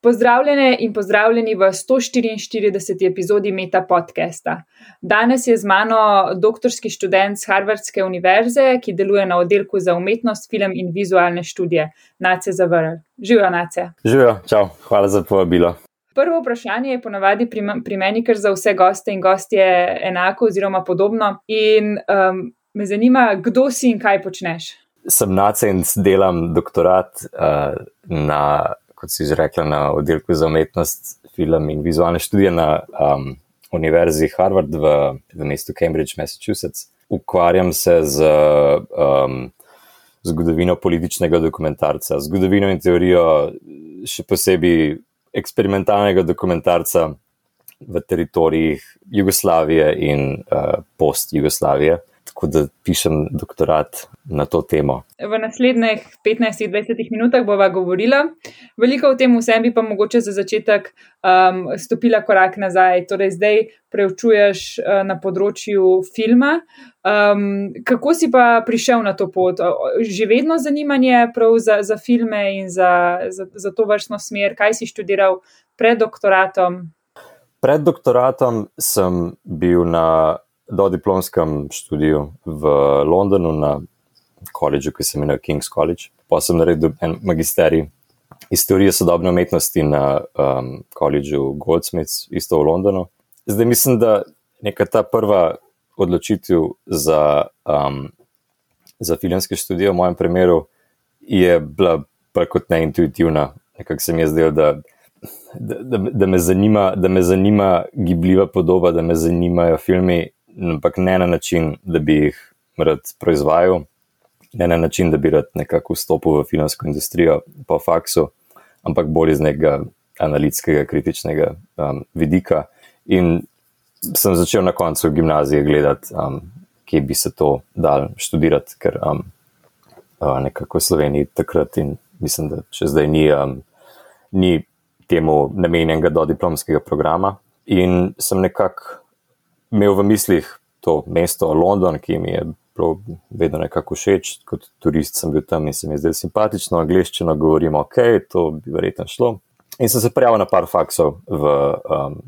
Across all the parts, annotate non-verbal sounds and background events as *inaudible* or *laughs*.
Pozdravljene in pozdravljeni v 144. epizodi Meta podcasta. Danes je z mano doktorski študent z Harvardske univerze, ki deluje na oddelku za umetnost, film in vizualne študije, Nace Zavrl. Živijo, Nace. Živijo, čau, hvala za povabilo. Prvo vprašanje je ponavadi pri, pri meni, ker za vse goste in gostje enako oziroma podobno. In um, me zanima, kdo si in kaj počneš. Sem Nace in delam doktorat uh, na kot si že rekla, na oddelku za umetnost, film in vizualne študije na um, Univerzi Harvard v, v mestu Cambridge, Massachusetts. Ukvarjam se z um, zgodovino političnega dokumentarca, zgodovino in teorijo, še posebej eksperimentalnega dokumentarca v teritorijih Jugoslavije in uh, post-Jugoslavije tako da pišem doktorat na to temo. V naslednjih 15-20 minutah bova govorila. Veliko o tem vsem bi pa mogoče za začetek um, stopila korak nazaj. Torej, zdaj preučuješ uh, na področju filma. Um, kako si pa prišel na to pot? Že vedno zanimanje za, za filme in za, za, za to vrstno smer, kaj si študiral pred doktoratom? Pred doktoratom sem bil na do diplomskem študiju v Londonu na koledžu, ki se imenuje King's College. Pa sem naredil en magisterij iz teorije sodobne umetnosti na um, koledžu Goldsmiths, isto v Londonu. Zdaj mislim, da neka ta prva odločitev za, um, za filmske študije v mojem primeru je bila bolj kot neintuitivna. Nekako se mi je zdelo, da, da, da, da, me zanima, da me zanima gibljiva podoba, da me zanimajo filmi ampak ne na način, da bi jih rad proizvajal, ne na način, da bi rad nekako vstopil v filmsko industrijo po faksu, ampak bolj iz nekega analitskega, kritičnega um, vidika. In sem začel na koncu gimnazije gledati, um, kje bi se to dal študirati, ker um, uh, nekako v Sloveniji takrat in mislim, da še zdaj ni, um, ni temu namenjenega do diplomskega programa. In sem nekako imel v mislih to mesto London, ki mi je bilo vedno nekako všeč, kot turist sem bil tam in se mi je zdelo simpatično, angliščino govorimo, ok, to bi verjetno šlo. In sem se prijavil na par faksov v, um,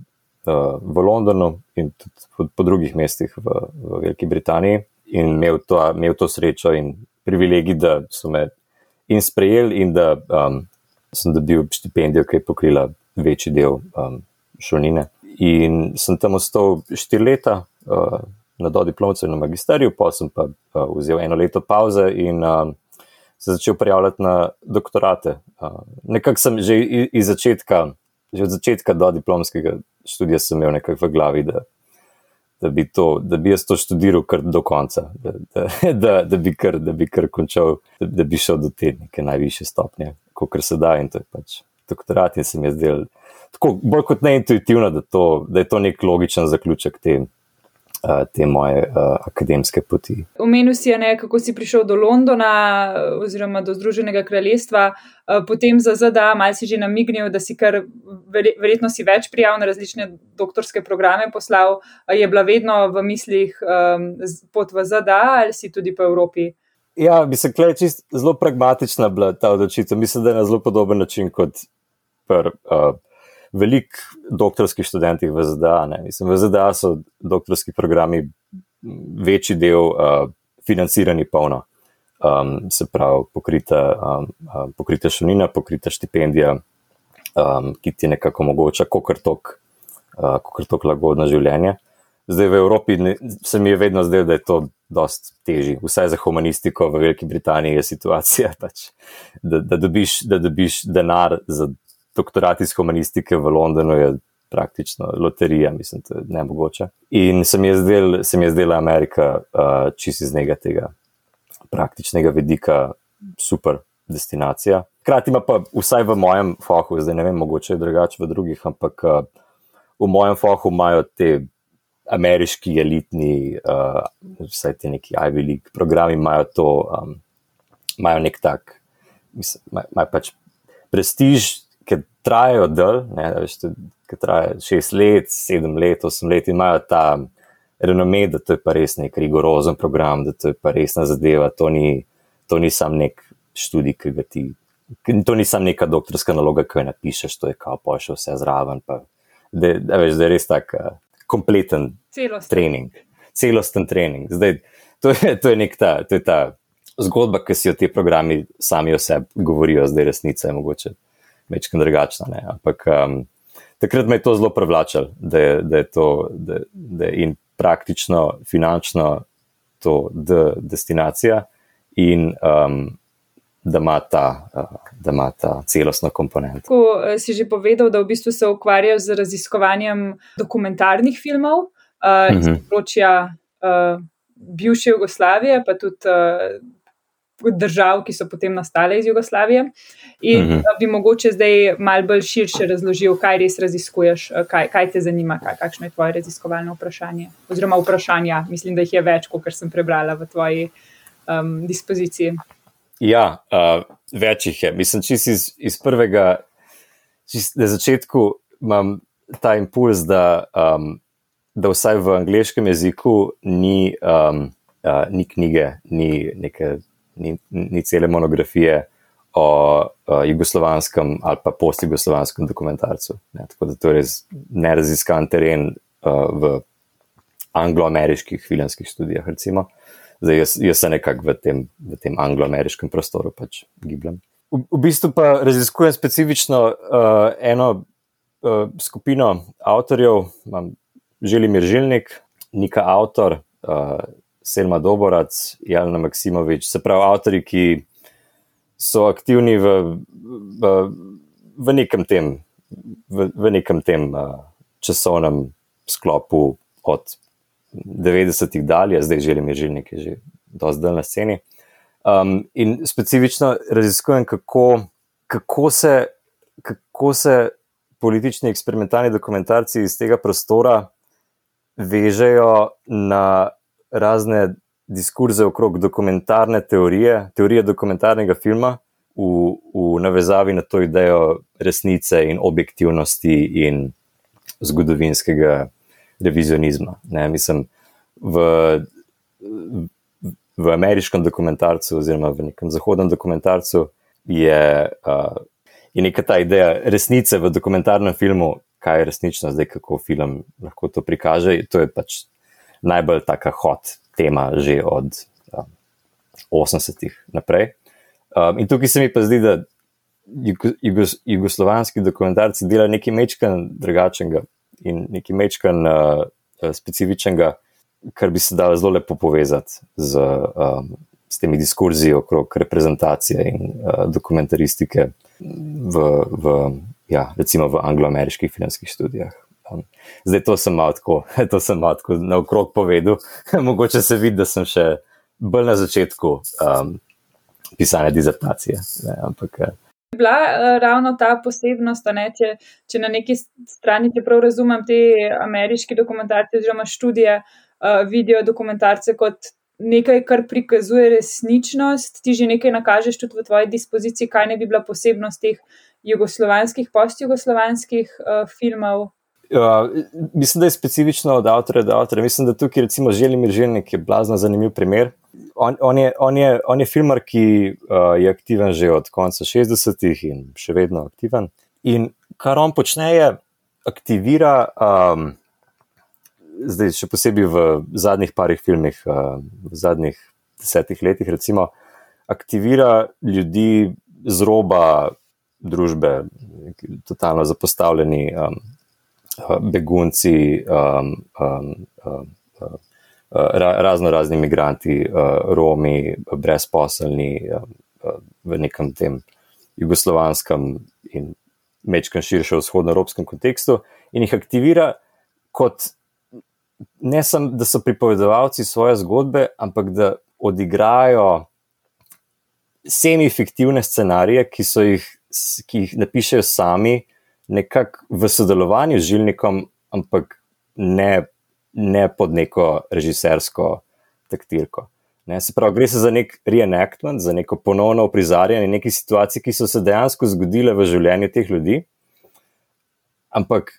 v Londonu in tudi po, po drugih mestih v, v Veliki Britaniji in imel to, imel to srečo in privilegij, da so me in sprejeli in da um, sem dobil štipendijo, ki je pokrila večji del um, šolnine. In sem tam ostal štiri leta uh, na dodiplomcu in na magisteriju, pa sem pa uh, vzel eno leto pauze in uh, se začel prijavljati na doktorate. Uh, nekako sem že iz začetka, že od začetka dodiplomskega študija, sem imel nekako v glavi, da, da, bi to, da bi jaz to študiral kar do konca, da, da, *laughs* da, da, bi, kar, da bi kar končal, da, da bi šel do te neke najvišje stopnje, kot se da in to je pač doktorat in se mi je zdel tako bolj kot neintuitivno, da, to, da je to nek logičen zaključek te, te moje uh, akademske poti. Omenil si, ne, kako si prišel do Londona oziroma do Združenega kraljestva, uh, potem za ZDA, malo si že namignil, da si kar verjetno si več prijav na različne doktorske programe poslal. Je bila vedno v mislih um, pot v ZDA ali si tudi po Evropi? Ja, bi se klej čist zelo pragmatična bila ta odločitev. Mislim, da je na zelo podoben način kot pri uh, veliko doktorskih študentih v ZDA. Mislim, v ZDA so doktorski programi večji del uh, financirani polno. Um, se pravi, pokrita, um, pokrita šolnina, pokrita štipendija, um, ki ti nekako omogoča, kako je to lagodno življenje. Zdaj v Evropi ne, se mi je vedno zdelo, da je to dosti težje. Vsaj za humanistiko v Veliki Britaniji je situacija, *laughs* pač, da, da, dobiš, da dobiš denar za doktorat iz humanistike v Londonu je praktično loterija, mislim, da je ne mogoče. In se mi je zdela zdel Amerika uh, čist iz njega tega praktičnega vidika super destinacija. Hkrati pa vsaj v mojem fahu, zdaj ne vem, mogoče je drugače v drugih, ampak uh, v mojem fahu imajo te ameriški elitni, uh, vsaj ti neki Ivy League programi, imajo to, um, imajo nek tak, mislim, imajo pač prestiž trajajo del, ki trajajo šest let, sedem let, osem let in imajo ta renome, da to je pa res nek rigorozen program, da to je pa resna zadeva, to ni, to ni sam nek študij, ki ga ti to ni samo neka doktorska naloga, ki jo napišeš, to je kao pa še vse zraven. Pa, da, da, veš, da je res tak uh, kompleten Celosten. trening, celosten trening. Zdaj, to, je, to, je ta, to je ta zgodba, ki si jo ti programi sami o sebi govorijo, zdaj resnica je mogoče večkrat drugačna. Ne? Ampak um, takrat me je to zelo privlačilo, da, je- da je to da, da je in praktično, finančno to de, destinacija in um, da ima ta, uh, da ima ta celostno komponento. Ko eh, si že povedal, da v bistvu se ukvarjaš z raziskovanjem dokumentarnih filmov uh, iz Mhm. področja uh, bivše Jugoslavije, pa tudi uh, držav, ki so potem nastale iz Jugoslavije. In Mhm. uh, bi mogoče zdaj malo bolj širše razložil, kaj res raziskuješ, uh, kaj, kaj te zanima, kaj, kakšno je tvoje raziskovalno vprašanje. Oziroma vprašanja, mislim, da jih je več, kot sem prebrala v tvoji um, dispoziciji. Ja, uh, več jih je. Mislim, čist iz, iz prvega, čist na začetku imam ta impuls, da, um, da vsaj v angleškem jeziku ni, um, uh, ni knjige, ni, neke, ni, ni cele monografije o uh, jugoslovanskem ali pa postjugoslovanskem dokumentarcu. Ne? Tako da to je res neraziskan teren uh, v angloameriških filmskih študijah. Recimo. Zdaj, jaz, jaz se nekako v tem, v tem angloameriškem prostoru pač gibljem. V, v bistvu pa raziskujem specifično uh, eno uh, skupino avtorjev, imam Želimir Žilnik, Nika Avtor, uh, Selma Doborac, Jalna Maksimovič, se pravi avtori, ki so aktivni v, v, v nekem tem, v, v nekem tem uh, časovnem sklopu od 90-ih dalje, zdaj želim je žilnik, je že dosti dal na sceni. Um, in specifično raziskujem, kako, kako, se, kako se politični eksperimentalni dokumentarci iz tega prostora vežejo na razne diskurze okrog dokumentarne teorije, teorije dokumentarnega filma, v, v navezavi na to idejo resnice in objektivnosti in zgodovinskega revizionizma. Ne, mislim, v, v ameriškem dokumentarcu, oziroma v nekem zahodnem dokumentarcu, je, uh, je neka ta ideja resnice v dokumentarnem filmu, kaj je resnično, zdaj kako film lahko to prikaže. To je pač najbolj taka hot tema, že od um, 80-ih naprej. Um, in tukaj se mi pa zdi, da jugo, jugos, jugoslovanski dokumentarci delajo nekaj mečkan drugačnega in nekaj mečkan uh, specifičnega, kar bi se dalo zelo lepo povezati z, um, s temi diskurzi okrog reprezentacije in uh, dokumentaristike v, v, ja, recimo v angloameriških filmskih študijah. Zdaj to sem malo tako, *laughs* to sem malo tako naokrog povedal, *laughs* mogoče se vidi, da sem še bolj na začetku um, pisanja dizertacije. Ne, ampak, uh, bila uh, ravno ta posebnost, ne, če, če na neki strani, če prav razumem, te ameriške dokumentarce oziroma študije uh, vidijo dokumentarce kot nekaj, kar prikazuje resničnost, ti že nekaj nakažeš tudi v tvoji dispoziciji, kaj ne bi bila posebnost teh jugoslovanskih, postjugoslovanskih uh, filmov. Uh, mislim, da je specifično od avtorja do avtorja. Mislim, da tukaj recimo Želimir Želnik je blazno zanimiv primer. On, on, je, on, je, on je filmar, ki uh, je aktiven že od konca 60-ih in še vedno aktiven. In kar on počne, je aktivira, um, zdaj še posebej v zadnjih parih filmih, uh, v zadnjih desetih letih, recimo, aktivira ljudi z roba družbe, totalno zapostavljeni. Um, begunci, um, um, um, uh, ra, razno razni imigranti, uh, Romi, brezposelni um, uh, v nekem tem jugoslovanskem in mečkem širše vzhodnoevropskem kontekstu in jih aktivira kot ne samo, da so pripovedovalci svoje zgodbe, ampak da odigrajo semi-fiktivne scenarije, ki, so jih, ki jih napišejo sami, nekako v sodelovanju z žilnikom, ampak ne, ne pod neko režisersko taktirko. Ne, se pravi, gre se za nek reenactment, za neko ponovno uprizarjanje nekih situacij, ki so se dejansko zgodile v življenju teh ljudi, ampak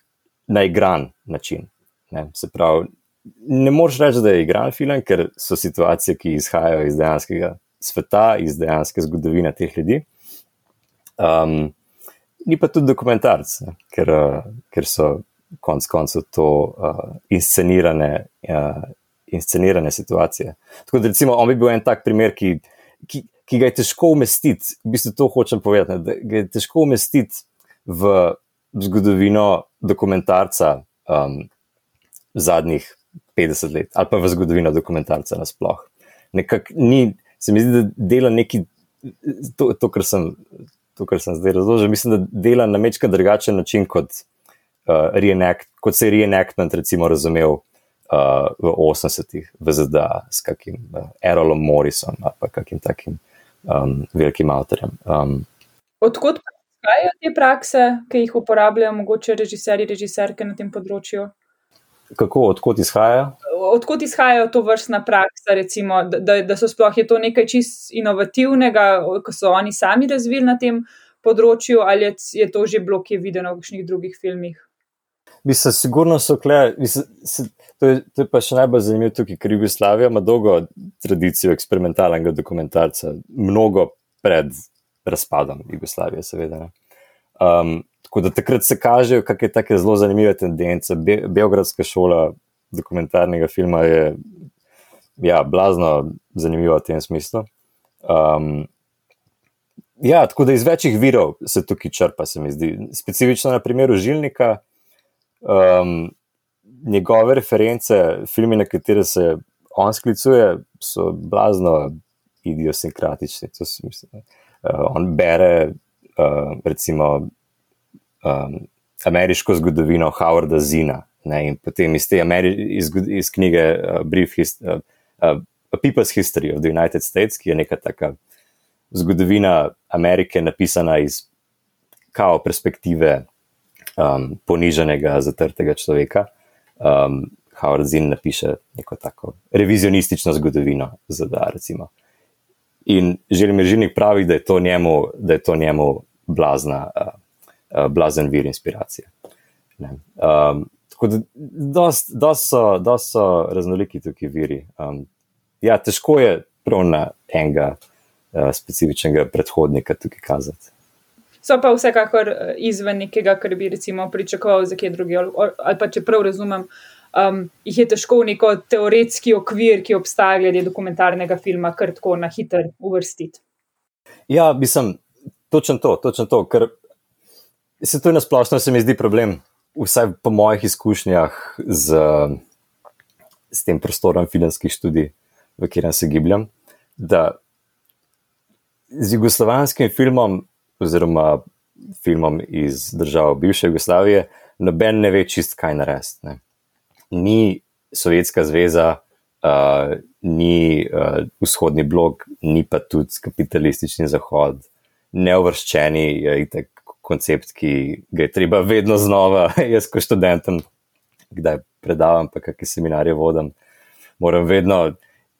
na igran način. Ne, se pravi, ne moreš reči, da je igran film, ker so situacije, ki izhajajo iz dejanskega sveta, iz dejanske zgodovine teh ljudi. Um, ni pa tudi dokumentarc, ker, uh, ker so konec koncev to uh, inscenirane, uh, inscenirane situacije. Tako da, recimo, on bi bil en tak primer, ki, ki, ki ga je težko umestiti, v bistvu to hočem povedati, ne, da ga je težko umestiti v zgodovino dokumentarca um, zadnjih 50 let ali pa v zgodovino dokumentarca nasploh. Nekako ni, se mi zdi, da dela neki, to, to kar sem to, kar sem zdaj razložil, mislim, da dela na mečka drugačen način, kot, uh, reenact, kot se je reenactment recimo razumel uh, v 80-ih v ZDA s kakim uh, Erolom Morrisom ali pa kakim takim um, velikim avtorjem. Um, Odkot prihajajo te prakse, ki jih uporabljajo mogoče režiserji, režiserke na tem področju? Kako, odkot izhajajo? Odkot izhajajo to vrstna praksa, recimo, da, da so sploh je to nekaj čist inovativnega, ko so oni sami razvili na tem področju, ali je to že bilo, ki je videno v kakšnih drugih filmih? Mislim, sigurno so kle, mislim, se, to, je, to je pa še najbolj zanimivo tukaj, ker Jugoslavija ima dolgo tradicijo eksperimentalnega dokumentarca, mnogo pred razpadom Jugoslavije, seveda. Um, Tako da takrat se kažejo, kako je tako zelo zanimiva tendenca. Be Beogradska šola dokumentarnega filma je ja, blazno zanimiva v tem smislu. Um, ja, tako da iz večjih virov se tukaj črpa, se mi zdi. Specifično na primeru Žilnika, um, njegove reference, filmi, na katere se on sklicuje, so blazno idiosinkratični. Uh, on bere, uh, recimo, um, ameriško zgodovino Howarda Zina. Ne, in potem iz te Ameri iz, iz knjige uh, Brief Hist uh, uh, A People's History of the United States, ki je neka taka zgodovina Amerike, napisana iz kao perspektive um, poniženega, zatrtega človeka. Um, Howard Zinn napiše neko tako revizionistično zgodovino ZDA. Recimo. In želim režimnik pravi, da je to njemu, da je to njemu blazna. Uh, uh, blazen vir inspiracije. Um, tako da, dost, dost so, dost so raznoliki tukaj viri. Um, ja, težko je prav na enega uh, specifičnega predhodnika tukaj kazati. So pa vsekakor eh, izven nekega, kar bi recimo pričakoval za kje druge, ali pa če prav razumem, um, jih je težko v neko teoretski okvir, ki obstaja glede dokumentarnega filma, kar tako na hiter uvrstiti. Ja, mislim, točno to, točno to, ker Se to je nasplošno, se mi zdi problem, vsaj po mojih izkušnjah z, z tem prostorom filmskih študij, v katerem se gibljem, da z jugoslovanskim filmom, oziroma filmom iz držav bivše Jugoslavije, noben ne ve čist, kaj narediti. Ni Sovjetska zveza, uh, ni uh, vzhodni blok, ni pa tudi kapitalistični zahod, neuvrščeni je itek koncept, ki ga je treba vedno znova, *laughs* jaz kot študentom, kdaj predavam, pa kakšne seminarje vodim, moram vedno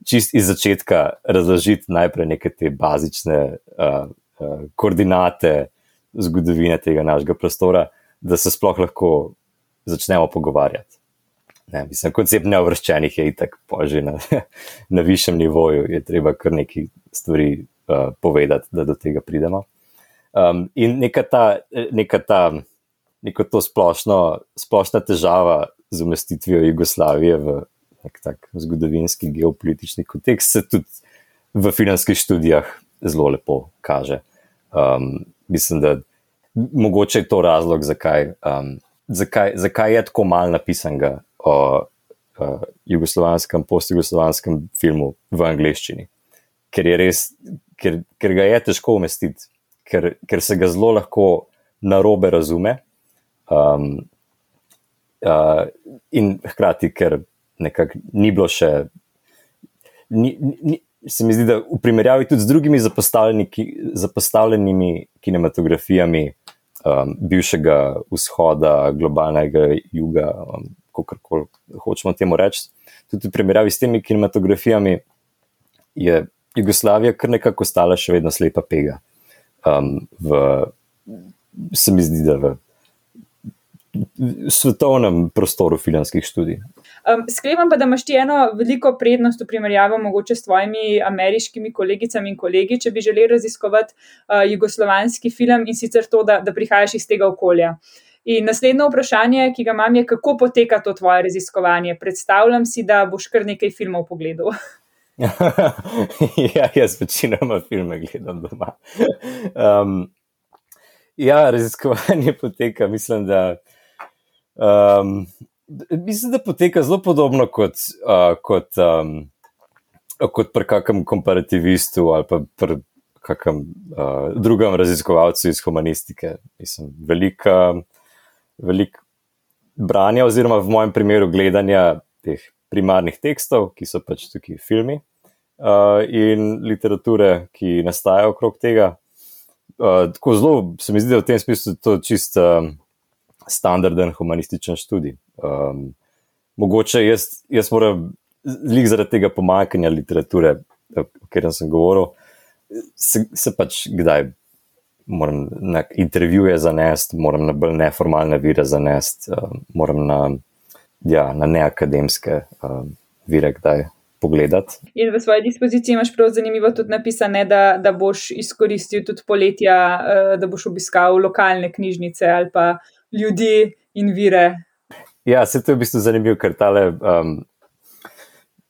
čist iz začetka razložiti najprej neke te bazične uh, uh, koordinate zgodovine tega našega prostora, da se sploh lahko začnemo pogovarjati. Ne, mislim, koncept neovrščenih je itak že na, *laughs* na višjem nivoju, je treba kar nekaj stvari uh, povedati, da do tega pridemo. Um, in neka ta, neka ta neko to splošno, splošna težava z umestitvijo Jugoslavije v nek tak zgodovinski geopolitični kontekst se tudi v filmskih študijah zelo lepo kaže. Um, mislim, da mogoče je to razlog, zakaj, um, zakaj, zakaj je tako malo napisanega o uh, jugoslovanskem, post-jugoslovanskem filmu v angleščini. Ker, res, ker, ker ga je težko umestiti ker, ker se ga zelo lahko na robe razume. Um, uh, in hkrati, ker nekako ni bilo še. Ni, ni, se mi zdi, da v primerjavi tudi z drugimi zapostavljenimi kinematografijami um, bivšega vzhoda, globalnega juga, um, kako koli hočemo temu reči, tudi v primerjavi s temi kinematografijami je Jugoslavija kar nekako ostala še vedno slepa pega um, v, se mi zdi, da v svetovnem prostoru filmskih študij. Um, sklepam pa, da imaš ti eno veliko prednost v primerjavi mogoče s tvojimi ameriškimi kolegicami in kolegi, če bi želeli raziskovati uh, jugoslovanski film in sicer to, da, da prihajaš iz tega okolja. In naslednje vprašanje, ki ga imam, je, kako poteka to tvoje raziskovanje? Predstavljam si, da boš kar nekaj filmov pogledal. *laughs* *laughs* ja, jaz večinoma filme gledam doma. *laughs* Um, ja, raziskovanje *laughs* poteka, mislim, da. Um, mislim, da poteka zelo podobno kot, uh, kot, um, kot pri kakšnem komparativistu ali pa pri kakšnem uh, drugem raziskovalcu iz humanistike. Mislim, velika, velik branja, oziroma v mojem primeru gledanja teh primarnih tekstov, ki so pač tukaj filmi uh, in literature, ki nastajajo okrog tega. Uh, tako zelo se mi zdi, da v tem smislu je to čist um, standarden humanističen študij. Um, mogoče jaz, jaz moram, zlik zaradi tega pomankanja literature, o katerem sem govoril, se, se pač kdaj moram na intervjuje zanesti, moram na bolj neformalne vire zanesti, um, moram na, ja, na neakademske um, vire kdaj pogledati. In v svoji dispoziciji imaš prav zanimivo tudi napisane, da, da boš izkoristil tudi poletja, uh, da boš obiskal lokalne knjižnice ali pa ljudi in vire. Ja, se to je v bistvu zanimivo, ker tale, um,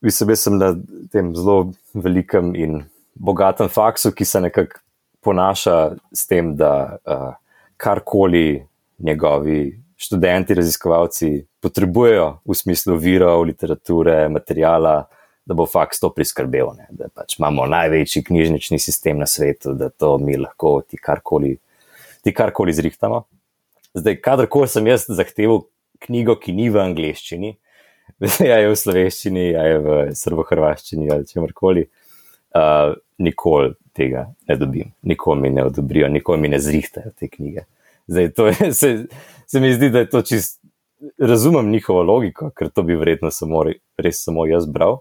mislim, sem na tem zelo velikem in bogatem faksu, ki se nekako ponaša s tem, da uh, karkoli njegovi študenti, raziskovalci potrebujejo v smislu virov, literature, materijala, da bo faks to priskrbel. Ne? Da pač imamo največji knjižnični sistem na svetu, da to mi lahko ti karkoli, karkoli zrihtamo. Zdaj, kadarkoli sem jaz zahteval knjigo, ki ni v angleščini, *laughs* ja je v slovenščini, ja je v srbo-hrvaščini ali čemorkoli, uh, nikoli tega ne dobim, nikoli mi ne odobrijo, nikoli mi ne zrihtajo te knjige. Zdaj, je, se, se mi zdi, da je to čist. Razumem njihovo logiko, ker to bi verjetno samo, res samo jaz bral.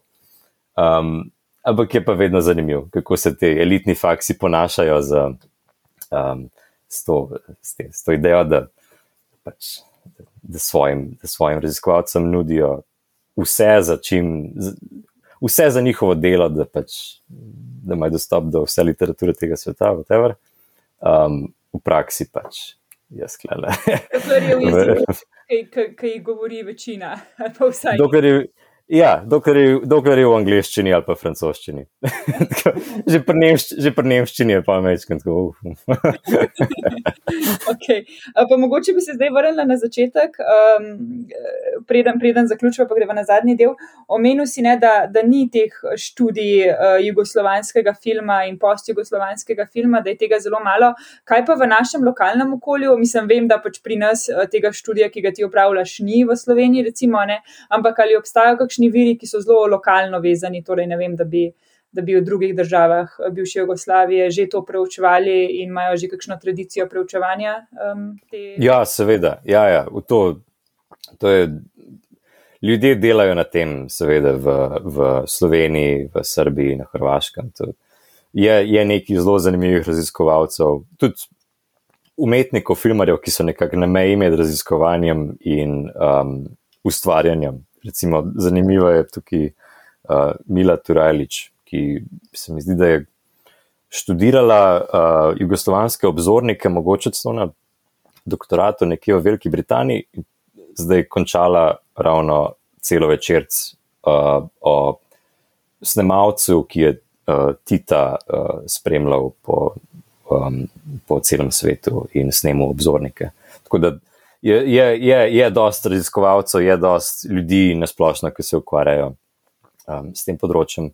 Um, ampak je pa vedno zanimivo, kako se ti elitni faksi ponašajo z, um, s, to, s, te, s to idejo, da pač, da svojim, da svojim raziskovalcem nudijo vse za, čim, vse za njihovo delo, da, pač, da imajo dostop do vse literature tega sveta, whatever. Um, v praksi pač je sklele. *laughs* Kaj govori večina? Dokler je, Ja, dokler je, dokler je v angleščini ali pa francoščini. *laughs* že pri nemščini, nemščini je pa večkrat tako. *laughs* okay. Pa mogoče bi se zdaj vrnila na začetek, um, preden, preden zaključimo, pa gremo na zadnji del. Omenil si, ne, da, da ni teh študij uh, jugoslovanskega filma in post-jugoslovanskega filma, da je tega zelo malo. Kaj pa v našem lokalnem okolju? Mislim, vem, da pač pri nas uh, tega študija, ki ga ti upravljaš, ni v Sloveniji, recimo, ampak ali obstajajo kakšni kakšni viri, ki so zelo lokalno vezani, torej ne vem, da bi, da bi v drugih državah bivše Jugoslavije že to preučevali in imajo že kakšno tradicijo preučevanja. Um, te... Ja, seveda. Ja, ja. To, to je, ljudje delajo na tem, seveda v, v Sloveniji, v Srbiji, na Hrvaškem. Je, je nekaj zelo zanimivih raziskovalcev. Tudi Umetnikov, filmarjev, ki so nekako na meji med raziskovanjem in um, ustvarjanjem, recimo, zanimiva je tukaj uh, Mila Turajlič, ki se mi zdi, da je študirala uh, jugoslovanske obzornike, mogoče celo na doktoratu nekje v Veliki Britaniji, zdaj končala ravno celo večerc uh, o snemalcu, ki je uh, Tita uh, spremljal po, um, po celem svetu in snemu obzornike. Tako da je, je, je, dosta raziskovalcev, je dosta ljudi na splošno, ki se ukvarjajo um, s tem področjem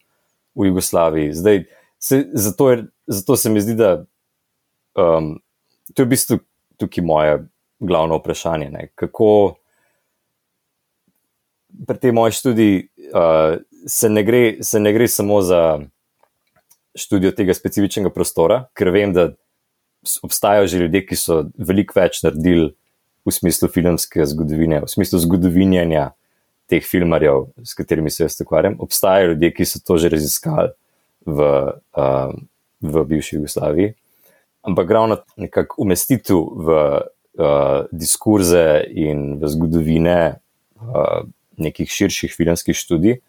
v Jugoslaviji. Zdaj, se, zato, je, zato se mi zdi, da um, to je v bistvu tukaj moje glavno vprašanje. Ne? Kako pri tej moji študiji uh, se, ne gre, se ne gre samo za študijo tega specifičnega prostora, ker vem, da obstajajo že ljudje, ki so veliko več naredili v smislu filmske zgodovine, v smislu zgodovinjanja teh filmarjev, s katerimi se jaz ukvarjam. Obstajajo ljudje, ki so to že raziskali v, um, v bivši Jugoslaviji. Ampak ravno nekako umestitev v uh, diskurze in v zgodovine uh, nekih širših filmskih študij,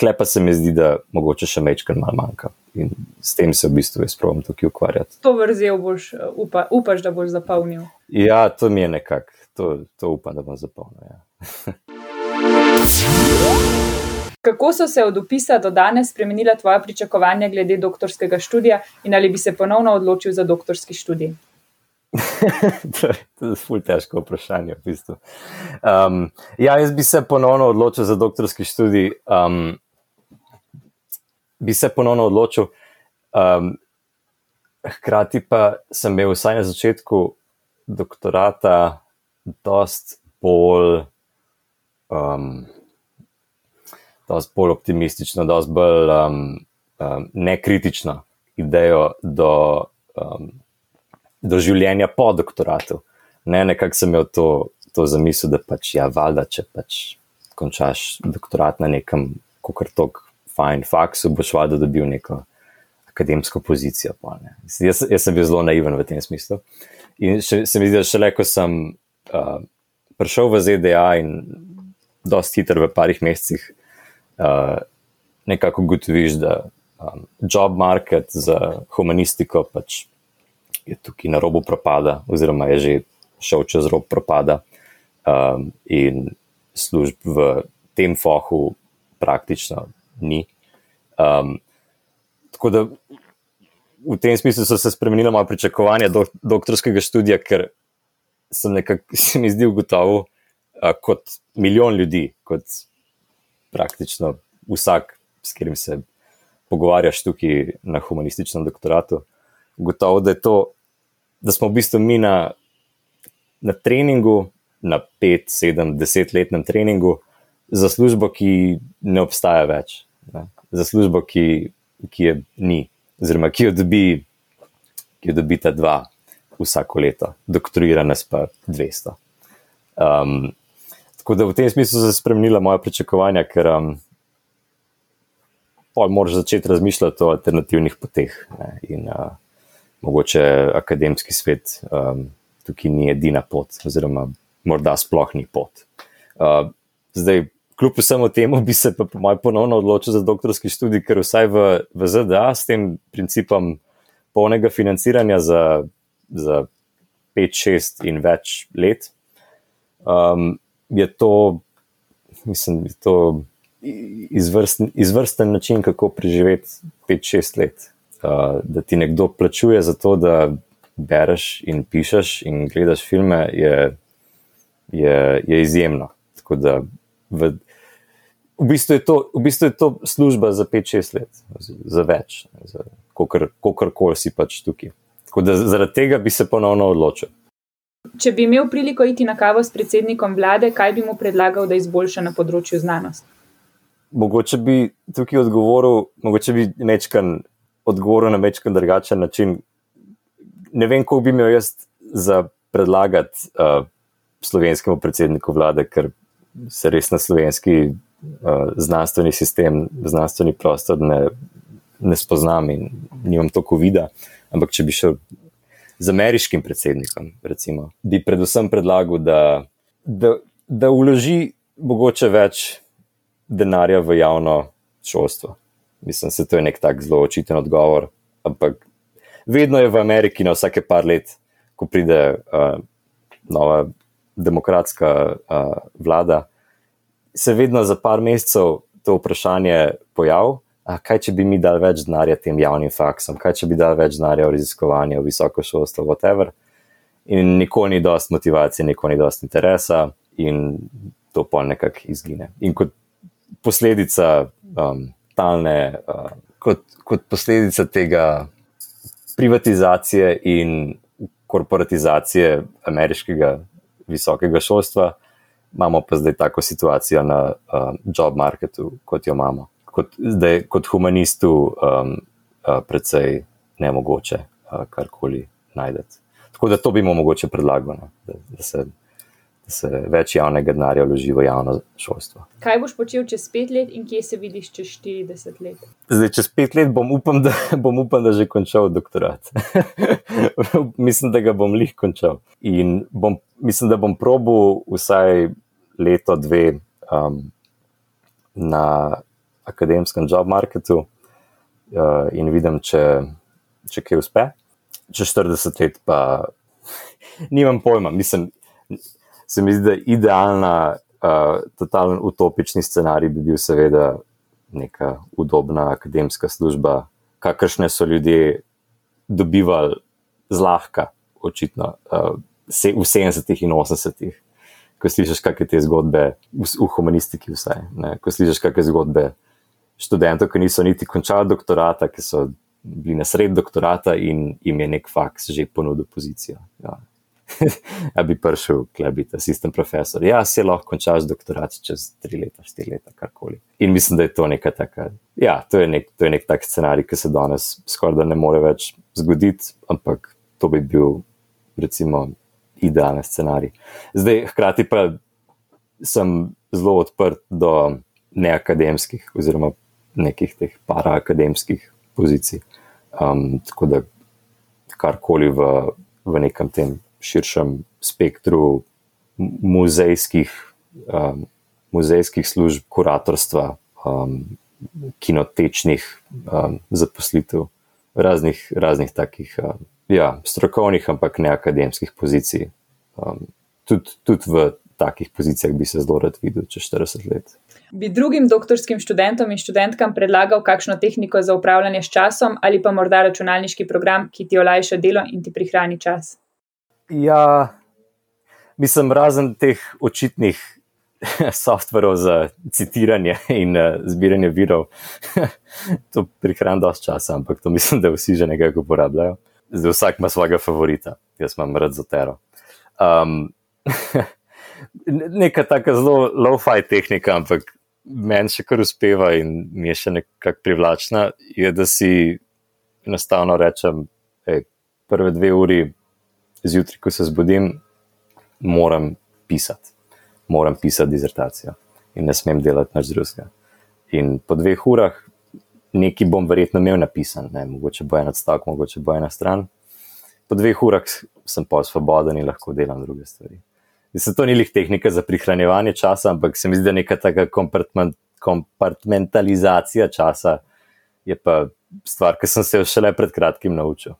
klepa se mi zdi, da mogoče še mečkar malo manjka. In s tem se v bistvu jaz pravim tukaj ukvarjati. To vrzel boš, upa, upaš, da boš zapolnil. Ja, to mi je nekako, to, to upam, da bom zapolnil. Ja. *laughs* Kako so se od opisa do danes spremenila tvoja pričakovanja glede doktorskega študija in ali bi se ponovno odločil za doktorski študij? *laughs* to je zelo težko vprašanje. V bistvu. um, ja, jaz bi se ponovno odločil za doktorski študij. Um, bi se ponovno odločil. Um, hkrati pa sem imel vsaj na začetku doktorata dost bolj, um, dost bolj optimistično, dost bolj um, um, nekritično idejo do. Um, do življenja po doktoratu. Ne, nekako sem imel to, to zamisel, da pač ja, valjda, če pač končaš doktorat na nekem, kako kar tok, fajn faksu, boš valjda dobil neko akademsko pozicijo. Pa, jaz, jaz sem bil zelo naiven v tem smislu. In še, se mi zdi, da šele ko sem uh, prišel v ZDA in dosti hiter v parih mesecih, uh, nekako ugotoviš, da um, job market za humanistiko pač je tukaj na robu propada, oziroma je že šel čez rob propada, um, in služb v tem fohu praktično ni. Um, tako da v tem smislu so se spremenila moja pričakovanja do doktorskega študija, ker sem nekako *laughs* se mi zdel gotovo, uh, kot milijon ljudi, kot praktično vsak, s katerim se pogovarjaš tukaj na humanističnem doktoratu. Gotovo, da je to da smo v bistvu mi na, na treningu, na 5, 7, 10 letnem treningu za službo, ki ne obstaja več, ne? za službo, ki, ki je ni, oziroma ki jo dobi, ki jo dobita dva vsako leto, doktorirane pa 200. Um, tako da v tem smislu se spremenila moja pričakovanja, ker um, moraš začeti razmišljati o alternativnih poteh. Ne? In uh, mogoče akademski svet um, tukaj ni edina pot, oziroma morda sploh ni pot. Uh, zdaj, kljub vsemu temu, bi se pa po mojem ponovno odločil za doktorski študij, ker vsaj v, v ZDA s tem principom polnega financiranja za, za 5, 6 in več let, um, je to, mislim, je to izvrsten, izvrsten način, kako preživeti 5, 6 let da ti nekdo plačuje za to, da bereš in pišeš in gledaš filme, je, je, je izjemno. Tako da v, v, bistvu to, v bistvu je to služba za 5-6 let, za več, kako koli si pač tukaj. Tako da zaradi tega bi se ponovno odločil. Če bi imel priliko iti na kavo s predsednikom vlade, kaj bi mu predlagal, da izboljša na področju znanosti? Mogoče bi tukaj odgovoril, mogoče bi nečkan odgovoril na večkrat drugačen način. Ne vem, kako bi imel jaz za predlagati uh, slovenskemu predsedniku vlade, ker se res na slovenski uh, znanstveni sistem, znanstveni prostor ne, ne spoznam in nimam toliko vida. Ampak, če bi šel z ameriškim predsednikom, recimo, bi predvsem predlagal, da, da, da uloži mogoče več denarja v javno šolstvo. Mislim, da to je nek tak zelo očiten odgovor. Ampak vedno je v Ameriki, na vsake par let, ko pride uh, nova demokratska uh, vlada, se vedno za par mesecev to vprašanje pojavlja. Kaj, če bi mi dali več denarja tem javnim faksom, kaj, če bi dali več denarja v raziskovanje, v visoko šolstvo, whatever. In nikoli ni dosti motivacije, nikoli ni dosti interesa, in to pa nekako izgine. In kot posledica um, totalne, uh, kot, kot posledica tega privatizacije in korporatizacije ameriškega visokega šolstva, imamo pa zdaj tako situacijo na uh, job marketu, kot jo imamo. Kot, zdaj, kot humanistu, um, uh, predvsej ne mogoče uh, karkoli najdete. Tako da to bi mu mogoče predlagal, no, da, da, se, da da se več javnega denarja vloži v javno šolstvo. Kaj boš počel čez pet let in kje se vidiš čez 40 let? Zdaj, čez pet let bom upam, da bom upam, da že končal doktorat. *laughs* mislim, da ga bom lih končal. In bom, mislim, da bom probil vsaj leto, dve um, na akademskem job marketu uh, in vidim, če, če kaj uspe. Čez 40 let pa *laughs* nimam pojma. Mislim, se mi zdi, da idealna, uh, totalen utopični scenarij bi bil, seveda, neka udobna akademska služba, kakršne so ljudje dobivali zlahka, očitno, uh, v 70-ih in 80-ih. Ko slišiš, kakšne te zgodbe, v, v humanistiki, vsaj, ne? ko slišiš, kakšne zgodbe študentov, ki niso niti končali doktorata, ki so bili na sred doktorata in jim je nek faks že ponudil pozicijo. Ja. da *laughs* bi prišel, da bi ta sistem profesor. Ja, se lahko končaš doktorat čez tri leta, štiri leta, karkoli. In mislim, da je to neka taka. Ja, to je nek, to je nek tak scenarij, ki se danes skoraj da ne more več zgoditi, ampak to bi bil, recimo, idealen scenarij. Zdaj, hkrati pa sem zelo odprt do neakademskih, oziroma nekih teh paraakademskih pozicij. Um, tako da karkoli v, v nekem tem širšem spektru muzejskih, um, muzejskih služb, kuratorstva, um, kinotečnih um, zaposlitev, raznih, raznih takih um, ja, strokovnih, ampak ne akademskih pozicij. Um, tudi tud v takih pozicijah bi se zelo rad videl čez 40 let. Bi drugim doktorskim študentom in študentkam predlagal kakšno tehniko za upravljanje s časom ali pa morda računalniški program, ki ti olajša delo in ti prihrani čas? Ja, mislim, razen teh očitnih *laughs* softverov za citiranje in uh, zbiranje virov, *laughs* to prihrani dosti časa, ampak to mislim, da vsi že nekaj uporabljajo. Zdaj vsak ima svojega favorita, jaz imam rad zotero. Um, *laughs* neka taka zelo low-fi tehnika, ampak meni še kar uspeva in mi je še nekako privlačna, je, da si enostavno rečem, ej, prve dve uri zjutraj, ko se zbudim, moram pisati, moram pisati dizertacijo in ne smem delati nič drugega. In po dveh urah nekaj bom verjetno imel napisan, ne, mogoče bo en odstavek, mogoče bo ena stran. Po dveh urah sem pa svoboden in lahko delam druge stvari. Mislim, to ni lih tehnika za prihranjevanje časa, ampak se mi zdi, da neka taka kompartmentalizacija časa je pa stvar, ki sem se jo šele pred kratkim naučil.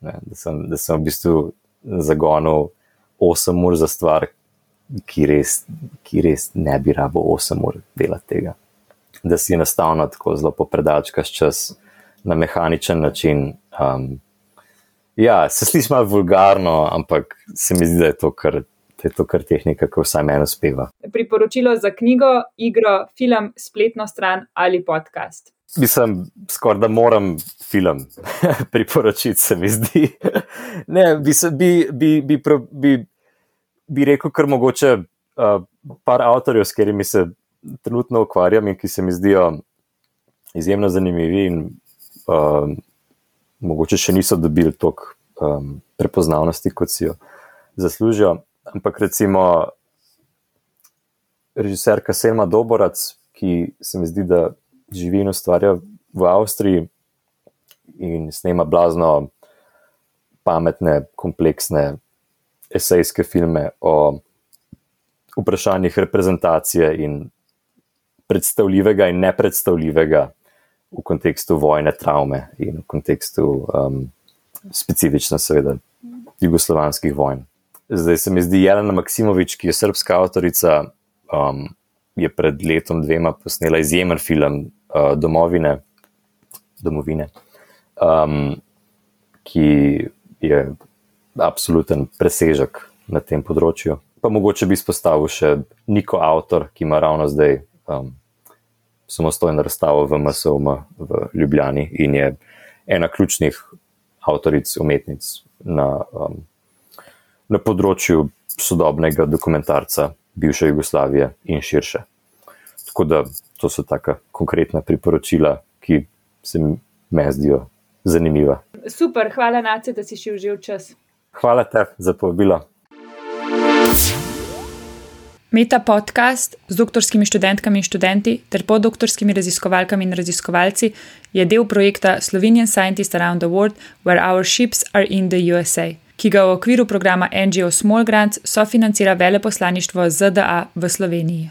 Ne, da, sem, da sem v bistvu zagonil 8 ur za stvar, ki res, ki res ne bi rabo 8 ur delati tega. Da si enostavno tako zelo popredalčkaš čas na mehaničen način. Um, ja, se sliši malo vulgarno, ampak se mi zdi, da je to kar. Je to kar tehnika, ki vsaj meni uspeva. Priporočilo za knjigo, igro, film, spletno stran ali podcast. Mislim, skoraj da moram film *laughs* priporočiti, se mi zdi. *laughs* ne, bi, se, bi, bi, bi, bi, bi rekel, kar mogoče uh, par avtorjev, s katerimi se trenutno ukvarjam in ki se mi zdijo izjemno zanimivi in uh, mogoče še niso dobili toliko um, prepoznavnosti, kot si jo zaslužijo. Ampak recimo režiserka Selma Doborac, ki se mi zdi, da živi in ustvarja v Avstriji in snema blazno pametne, kompleksne esejske filme o vprašanjih reprezentacije in predstavljivega in nepredstavljivega v kontekstu vojne, travme in v kontekstu um, specifično, seveda, jugoslovanskih vojn. Zdaj se mi zdi, Jelena Maksimovič, ki je srpska avtorica, um, je pred letom dvema posnela izjemen film uh, Domovine, domovine, um, ki je absoluten presežek na tem področju. Pa mogoče bi izpostavil še Niko Avtor, ki ima ravno zdaj um, samostojno razstavo v MSOM v Ljubljani in je ena ključnih avtoric, umetnic na, um, na področju sodobnega dokumentarca bivše Jugoslavije in širše. Tako da to so taka konkretna priporočila, ki se mi zdijo zanimiva. Super, hvala, Nace, da si še užil čas. Hvala te za povabilo. Meta podcast z doktorskimi študentkami in študenti ter podoktorskimi raziskovalkami in raziskovalci je del projekta Slovenian Scientists Around the World, Where Our Ships Are in the USA, ki ga v okviru programa NGO Small Grants sofinancira veleposlaništvo ZDA v Sloveniji.